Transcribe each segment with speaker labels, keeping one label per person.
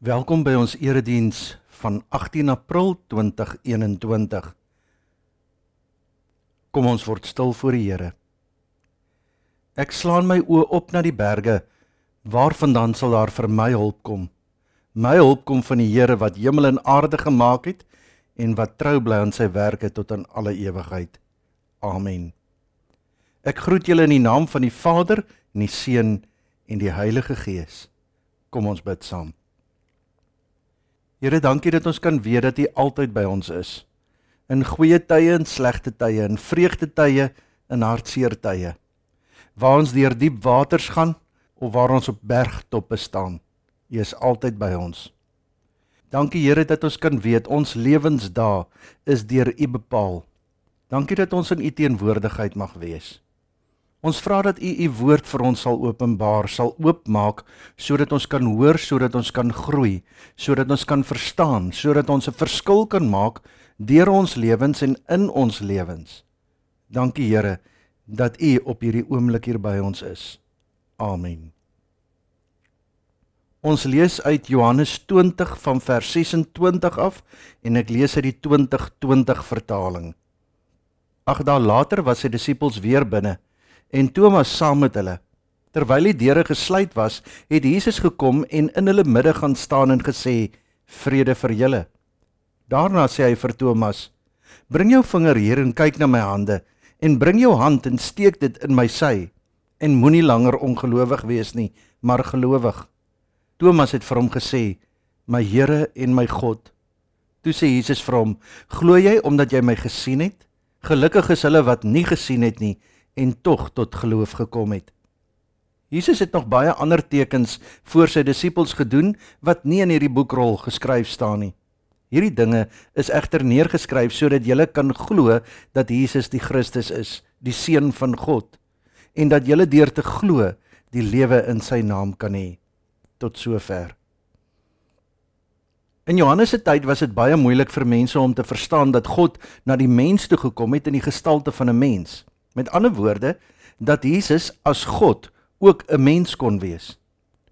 Speaker 1: Welkom by ons erediens van 18 April 2021. Kom ons word stil voor die Here. Ek slaan my oë op na die berge, waarvandaan sal daar vir my hulp kom? My hulp kom van die Here wat hemel en aarde gemaak het en wat trou bly aan sy werke tot in alle ewigheid. Amen. Ek groet julle in die naam van die Vader en die Seun en die Heilige Gees. Kom ons bid saam. Here, dankie dat ons kan weet dat U altyd by ons is. In goeie tye en slegte tye, in vreugde tye en hartseer tye. Waar ons deur diep waters gaan of waar ons op bergtoppe staan, U is altyd by ons. Dankie Here dat ons kan weet ons lewensdae is deur U bepaal. Dankie dat ons in U teenwoordigheid mag wees. Ons vra dat U U woord vir ons sal openbaar, sal oopmaak sodat ons kan hoor, sodat ons kan groei, sodat ons kan verstaan, sodat ons 'n verskil kan maak deur ons lewens en in ons lewens. Dankie Here dat U op hierdie oomblik hier by ons is. Amen. Ons lees uit Johannes 20 van vers 26 af en ek lees uit die 2020 vertaling. Ag daar later was sy disippels weer binne en Thomas saam met hulle. Terwyl die deure gesluit was, het Jesus gekom en in hulle midde gaan staan en gesê: "Vrede vir julle." Daarna sê hy vir Thomas: "Bring jou vinger hier en kyk na my hande en bring jou hand en steek dit in my sy en moenie langer ongelowig wees nie, maar gelowig." Thomas het vir hom gesê: "My Here en my God." Toe sê Jesus vir hom: "Glo jy omdat jy my gesien het? Gelukkig is hulle wat nie gesien het nie en tog tot geloof gekom het. Jesus het nog baie ander tekens voor sy disippels gedoen wat nie in hierdie boekrol geskryf staan nie. Hierdie dinge is egter neergeskryf sodat julle kan glo dat Jesus die Christus is, die seun van God, en dat julle deur te glo die lewe in sy naam kan hê. Tot sover. In Johannes se tyd was dit baie moeilik vir mense om te verstaan dat God na die mens toe gekom het in die gestalte van 'n mens. Met ander woorde dat Jesus as God ook 'n mens kon wees.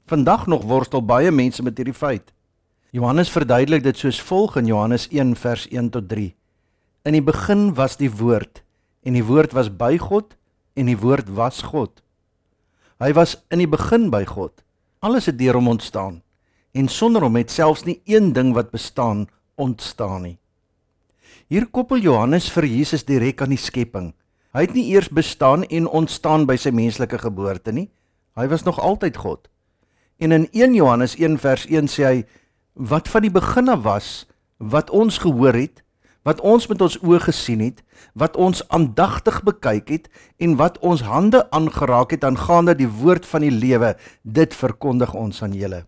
Speaker 1: Vandag nog worstel baie mense met hierdie feit. Johannes verduidelik dit soos volg in Johannes 1 vers 1 tot 3. In die begin was die woord en die woord was by God en die woord was God. Hy was in die begin by God. Alles het deur hom ontstaan en sonder hom het selfs nie een ding wat bestaan ontstaan nie. Hier koppel Johannes vir Jesus direk aan die skepping. Hy het nie eers bestaan en ontstaan by sy menslike geboorte nie. Hy was nog altyd God. En in 1 Johannes 1 vers 1 sê hy wat van die begin af was, wat ons gehoor het, wat ons met ons oë gesien het, wat ons aandagtig bekyk het en wat ons hande aangeraak het aangaande die woord van die lewe, dit verkondig ons aan julle.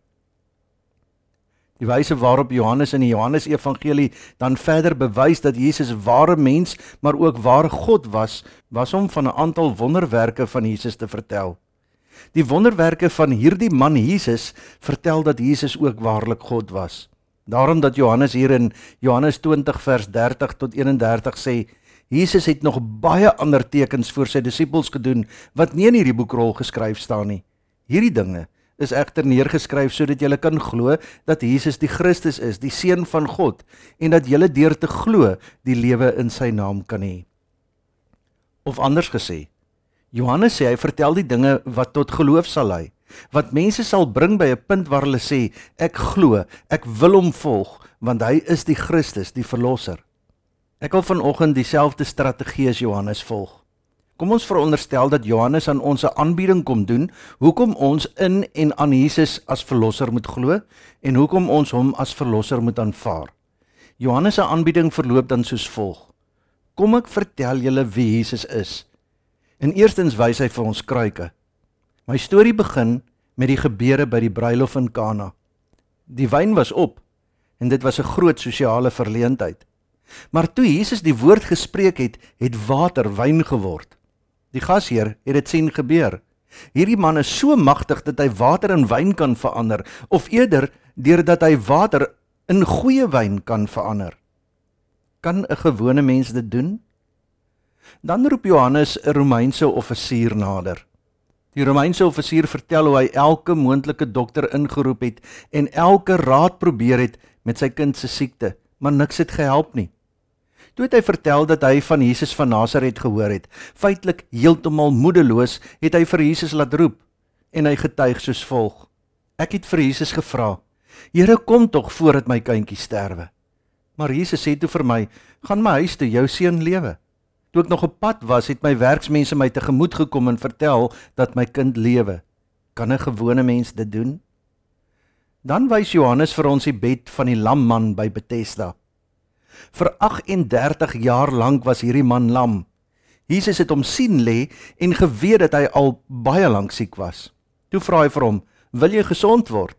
Speaker 1: Die wyse waarop Johannes in die Johannes Evangelie dan verder bewys dat Jesus ware mens, maar ook ware God was, was om van 'n aantal wonderwerke van Jesus te vertel. Die wonderwerke van hierdie man Jesus vertel dat Jesus ook waarlik God was. Daarom dat Johannes hier in Johannes 20 vers 30 tot 31 sê Jesus het nog baie ander tekens vir sy disippels gedoen wat nie in hierdie boekrol geskryf staan nie. Hierdie dinge is egter neergeskryf sodat jy kan glo dat Jesus die Christus is, die seun van God en dat jy deur te glo die lewe in sy naam kan hê. Of anders gesê, Johannes sê hy vertel die dinge wat tot geloof sal lei, wat mense sal bring by 'n punt waar hulle sê ek glo, ek wil hom volg want hy is die Christus, die verlosser. Ek wil vanoggend dieselfde strategie as Johannes volg. Kom ons veronderstel dat Johannes aan ons 'n aanbieding kom doen, hoekom ons in en aan Jesus as verlosser moet glo en hoekom ons hom as verlosser moet aanvaar. Johannes se aanbieding verloop dan soos volg: Kom ek vertel julle wie Jesus is. In eerstens wys hy vir ons kruike. My storie begin met die gebeure by die bruilof in Kana. Die wyn was op en dit was 'n groot sosiale verleentheid. Maar toe Jesus die woord gespreek het, het water wyn geword. Die gasheer het dit sien gebeur. Hierdie man is so magtig dat hy water in wyn kan verander of eerder deurdat hy water in goeie wyn kan verander. Kan 'n gewone mens dit doen? Dan roep Johannes 'n Romeinse offisier nader. Die Romeinse offisier vertel hoe hy elke moontlike dokter ingeroep het en elke raad probeer het met sy kind se siekte, maar niks het gehelp nie. Toe het hy vertel dat hy van Jesus van Nasaret gehoor het. Feitelik heeltemal moedeloos het hy vir Jesus laat roep en hy getuig soos volg: Ek het vir Jesus gevra: "Here, kom tog voordat my kindjie sterwe." Maar Jesus sê toe vir my: "Gaan my huis toe, jou seun lewe." Toe ek nog op pad was, het my werksmense my tegemoet gekom en vertel dat my kind lewe. Kan 'n gewone mens dit doen? Dan wys Johannes vir ons die bed van die lamman by Bethesda. Vir 38 jaar lank was hierdie man lam. Jesus het hom sien lê en geweet dat hy al baie lank siek was. Toe vra hy vir hom: "Wil jy gesond word?"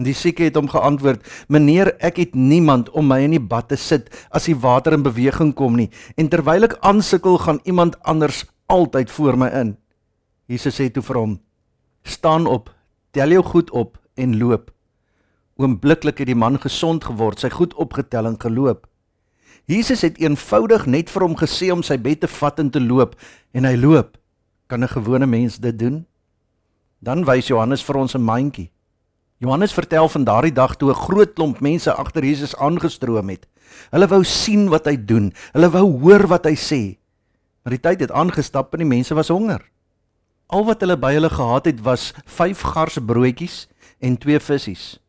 Speaker 1: Die sieke het hom geantwoord: "Meneer, ek het niemand om my in die bad te sit as die water in beweging kom nie, en terwyl ek aansukkel, gaan iemand anders altyd voor my in." Jesus sê toe vir hom: "Staan op, tel jou goed op en loop." Oombliklik het die man gesond geword, sy goed opgetel en geloop. Jesus het eenvoudig net vir hom gesê om sy bed te vat en te loop en hy loop. Kan 'n gewone mens dit doen? Dan wys Johannes vir ons 'n mandjie. Johannes vertel van daardie dag toe 'n groot klomp mense agter Jesus aangestroom het. Hulle wou sien wat hy doen. Hulle wou hoor wat hy sê. Maar die tyd het aangestap en die mense was honger. Al wat hulle by hulle gehad het was 5 gars broodjies en 2 visse.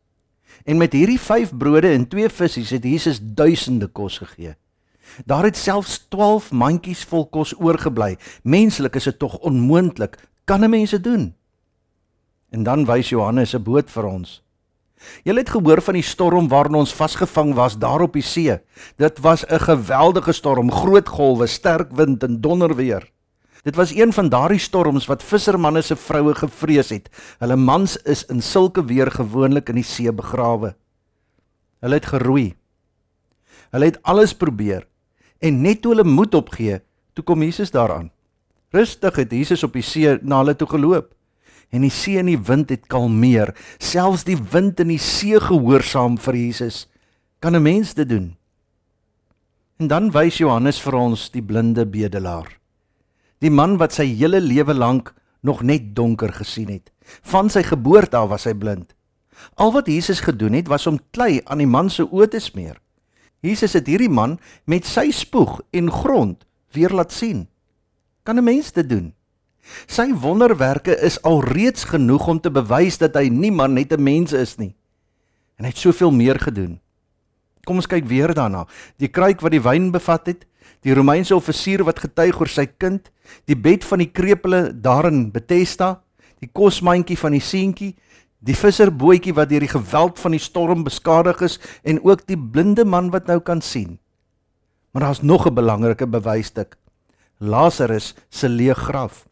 Speaker 1: En met hierdie 5 brode en 2 visse het Jesus duisende kos gegee. Daar het selfs 12 mandjies vol kos oorgebly. Menslik is dit tog onmoontlik. Kan 'n mens dit doen? En dan wys Johannes 'n boot vir ons. Julle het gehoor van die storm waarin ons vasgevang was daar op die see. Dit was 'n geweldige storm, groot golwe, sterk wind en donderweer. Dit was een van daardie storms wat vissermanne se vroue gevrees het. Hulle mans is in sulke weer gewoonlik in die see begrawe. Hulle het geroei. Hulle het alles probeer en net toe hulle moed opgee, toe kom Jesus daaraan. Rustig het Jesus op die see na hulle toe geloop en die see en die wind het kalmeer. Selfs die wind en die see gehoorsaam vir Jesus. Kan 'n mens dit doen? En dan wys Johannes vir ons die blinde bedelaar. Die man wat sy hele lewe lank nog net donker gesien het. Van sy geboorte af was hy blind. Al wat Jesus gedoen het was om klei aan die man se oë te smeer. Jesus het hierdie man met sy spoeg en grond weer laat sien. Kan 'n mens dit doen? Sy wonderwerke is alreeds genoeg om te bewys dat hy nie maar net 'n mens is nie. En hy het soveel meer gedoen. Kom ons kyk weer daarna. Die kruik wat die wyn bevat het, die Romeinse offisier wat getuig oor sy kind, die bed van die krepele daarin Bethesda, die kosmandjie van die seentjie, die visserbootjie wat deur die geweld van die storm beskadig is en ook die blinde man wat nou kan sien. Maar daar's nog 'n belangrike bewysstuk. Lazarus se leë graf.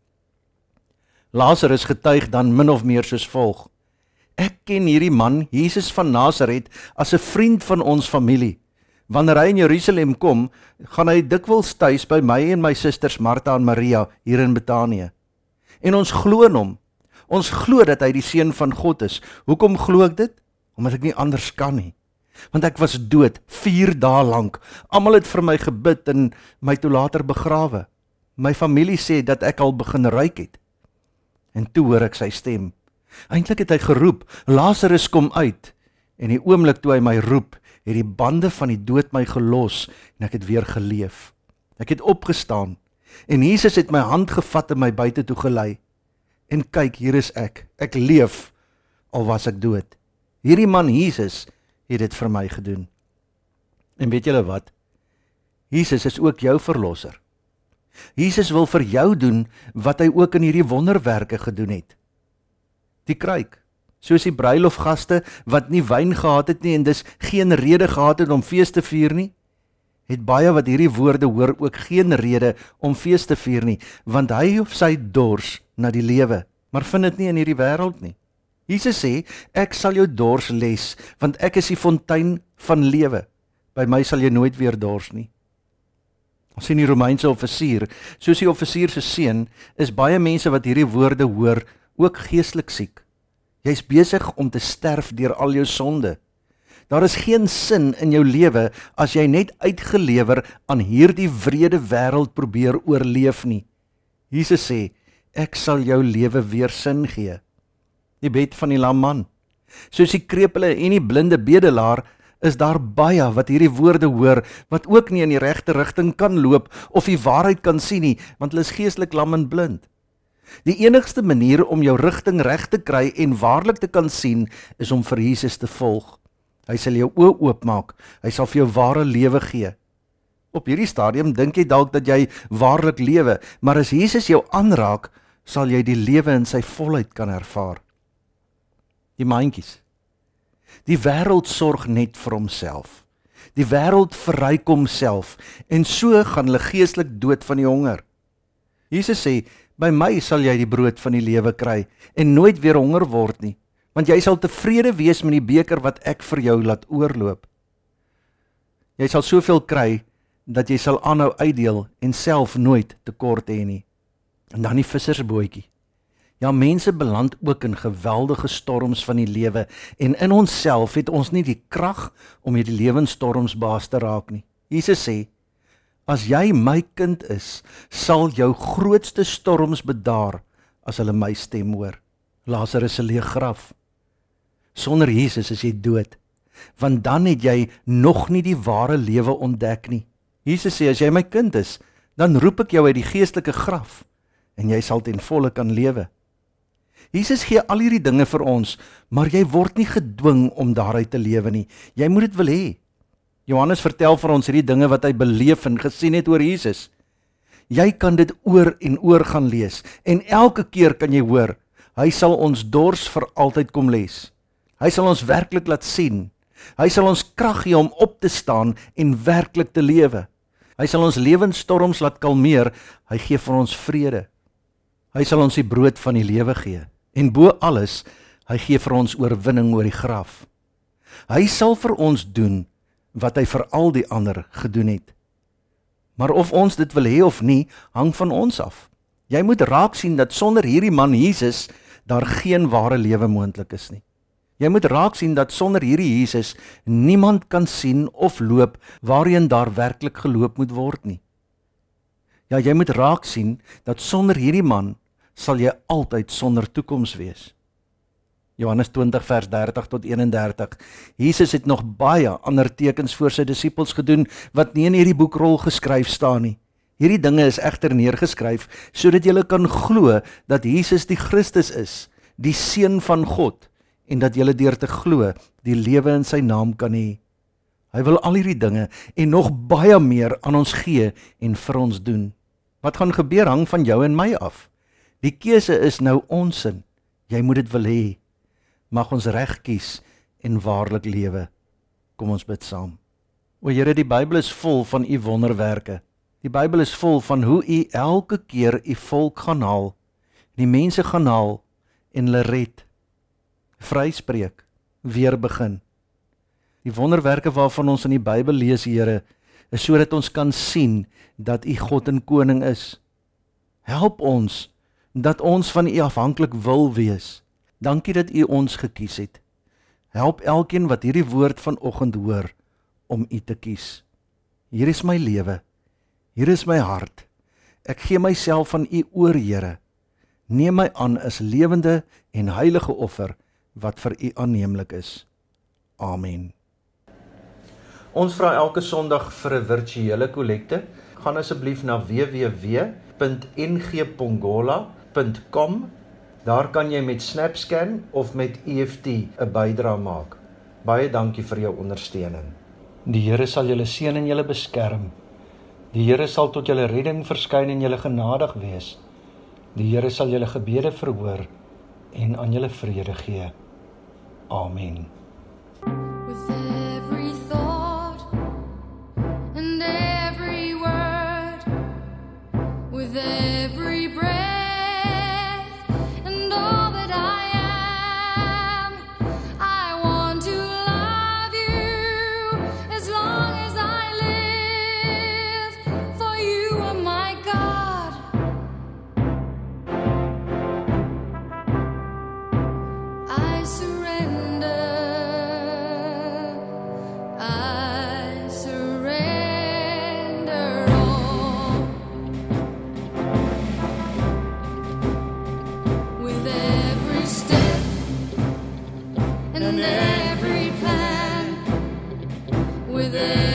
Speaker 1: Lazarus getuig dan min of meer soos volg: Ek ken hierdie man, Jesus van Nasaret, as 'n vriend van ons familie. Wanneer hy in Jerusalem kom, gaan hy dikwels tuis by my en my susters Martha en Maria hier in Betanië. En ons glo in hom. Ons glo dat hy die seun van God is. Hoekom glo ek dit? Omdat ek nie anders kan nie. Want ek was dood 4 dae lank. Almal het vir my gebid en my toe later begrawe. My familie sê dat ek al begin ruik het. En toe hoor ek sy stem. Eintlik het hy geroep, Lazarus kom uit. En die oomblik toe hy my roep, het die bande van die dood my gelos en ek het weer geleef. Ek het opgestaan en Jesus het my hand gevat en my buite toe gelei. En kyk, hier is ek. Ek leef al was ek dood. Hierdie man Jesus het dit vir my gedoen. En weet julle wat? Jesus is ook jou verlosser. Jesus wil vir jou doen wat hy ook in hierdie wonderwerke gedoen het. Die kruik, soos die bruilofgaste wat nie wyn gehad het nie en dus geen rede gehad het om fees te vier nie, het baie wat hierdie woorde hoor ook geen rede om fees te vier nie, want hy of sy dors na die lewe, maar vind dit nie in hierdie wêreld nie. Jesus sê, ek sal jou dors les, want ek is die fontein van lewe. By my sal jy nooit weer dors nie. Ons sien die Romeinse offisier, soos die offisier se seun, is baie mense wat hierdie woorde hoor, ook geestelik siek. Jy's besig om te sterf deur al jou sonde. Daar is geen sin in jou lewe as jy net uitgelewer aan hierdie wrede wêreld probeer oorleef nie. Jesus sê, Ek sal jou lewe weer sin gee. Die bed van die lam man. Soos die krepele en die blinde bedelaar is daar baie wat hierdie woorde hoor wat ook nie in die regte rigting kan loop of die waarheid kan sien nie, want hulle is geestelik lam en blind. Die enigste manier om jou rigting reg te kry en waarlik te kan sien, is om vir Jesus te volg. Hy sal jou oë oopmaak. Hy sal vir jou ware lewe gee. Op hierdie stadium dink jy dalk dat jy waarlik lewe, maar as Jesus jou aanraak, sal jy die lewe in sy volheid kan ervaar. Die mandjies. Die wêreld sorg net vir homself. Die wêreld verryk homself en so gaan hulle geestelik dood van die honger. Jesus sê, "By my sal jy die brood van die lewe kry en nooit weer honger word nie, want jy sal tevrede wees met die beker wat ek vir jou laat oorloop." Jy sal soveel kry dat jy sal aanhou uitdeel en self nooit tekort hê nie. En dan die vissersbootjie. Ja, mense beland ook in geweldige storms van die lewe en in onsself het ons nie die krag om hierdie lewensstorms baas te raak nie. Jesus sê: As jy my kind is, sal jou grootste storms bedaar as hulle my stem hoor. Lazarus se leë graf. Sonder Jesus is jy dood, want dan het jy nog nie die ware lewe ontdek nie. Jesus sê as jy my kind is, dan roep ek jou uit die geestelike graf en jy sal ten volle kan lewe. Jesus gee al hierdie dinge vir ons, maar jy word nie gedwing om daaruit te lewe nie. Jy moet dit wil hê. Johannes vertel vir ons hierdie dinge wat hy beleef en gesien het oor Jesus. Jy kan dit oor en oor gaan lees en elke keer kan jy hoor, hy sal ons dors vir altyd kom les. Hy sal ons werklik laat sien. Hy sal ons krag gee om op te staan en werklik te lewe. Hy sal ons lewensstorms laat kalmeer. Hy gee vir ons vrede. Hy sal ons die brood van die lewe gee. En bo alles, hy gee vir ons oorwinning oor die graf. Hy sal vir ons doen wat hy vir al die ander gedoen het. Maar of ons dit wil hê of nie, hang van ons af. Jy moet raak sien dat sonder hierdie man Jesus daar geen ware lewe moontlik is nie. Jy moet raak sien dat sonder hierdie Jesus niemand kan sien of loop waarheen daar werklik geloop moet word nie. Ja, jy moet raak sien dat sonder hierdie man sal jy altyd sonder toekoms wees. Johannes 20 vers 30 tot 31. Jesus het nog baie ander tekens vir sy disippels gedoen wat nie in hierdie boekrol geskryf staan nie. Hierdie dinge is egter neergeskryf sodat jy kan glo dat Jesus die Christus is, die seun van God en dat jy deur te glo die lewe in sy naam kan hê. Hy wil al hierdie dinge en nog baie meer aan ons gee en vir ons doen. Wat gaan gebeur hang van jou en my af. Die keuse is nou ons in. Jy moet dit wil hê. Mag ons reg kies en waarlik lewe. Kom ons bid saam. O Here, die Bybel is vol van u wonderwerke. Die Bybel is vol van hoe u elke keer u volk gaan haal, die mense gaan haal en hulle red vryspreek, weer begin. Die wonderwerke waarvan ons in die Bybel lees, Here, is sodat ons kan sien dat U God en koning is. Help ons dat ons van U afhanklik wil wees. Dankie dat U ons gekies het. Help elkeen wat hierdie woord vanoggend hoor om U te kies. Hier is my lewe. Hier is my hart. Ek gee myself aan U oor, Here. Neem my aan as lewende en heilige offer wat vir u aanneemlik is. Amen. Ons vra elke Sondag vir 'n virtuele kollekte. Gaan asseblief na www.ngpongola.com. Daar kan jy met SnapScan of met EFT 'n bydrae maak. Baie dankie vir jou ondersteuning. Die Here sal julle seën en julle beskerm. Die Here sal tot julle redding verskyn en julle genadig wees. Die Here sal julle gebede verhoor en aan julle vrede gee. Amen.
Speaker 2: In every plan with every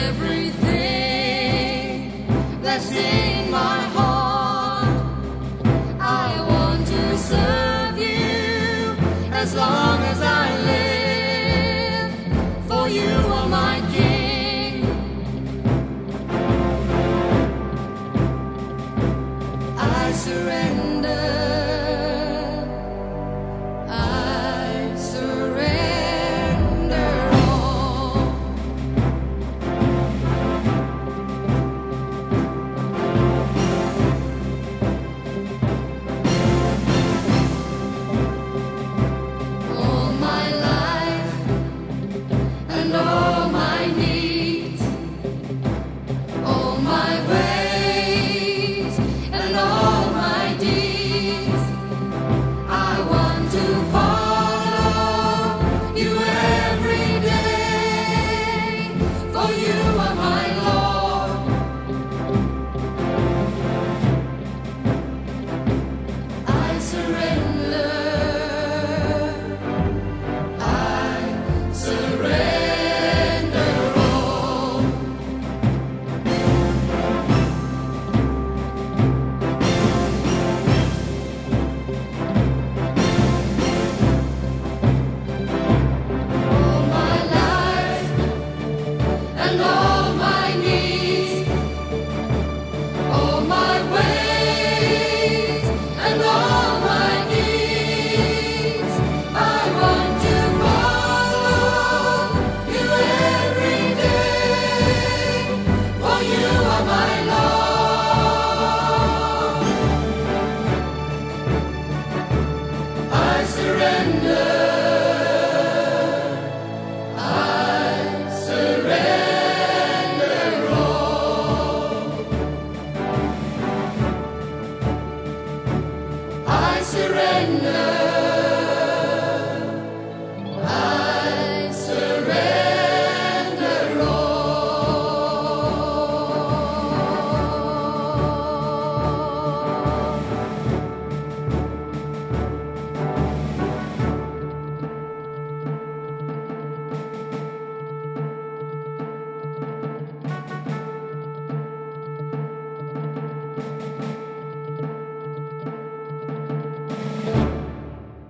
Speaker 2: I surrender.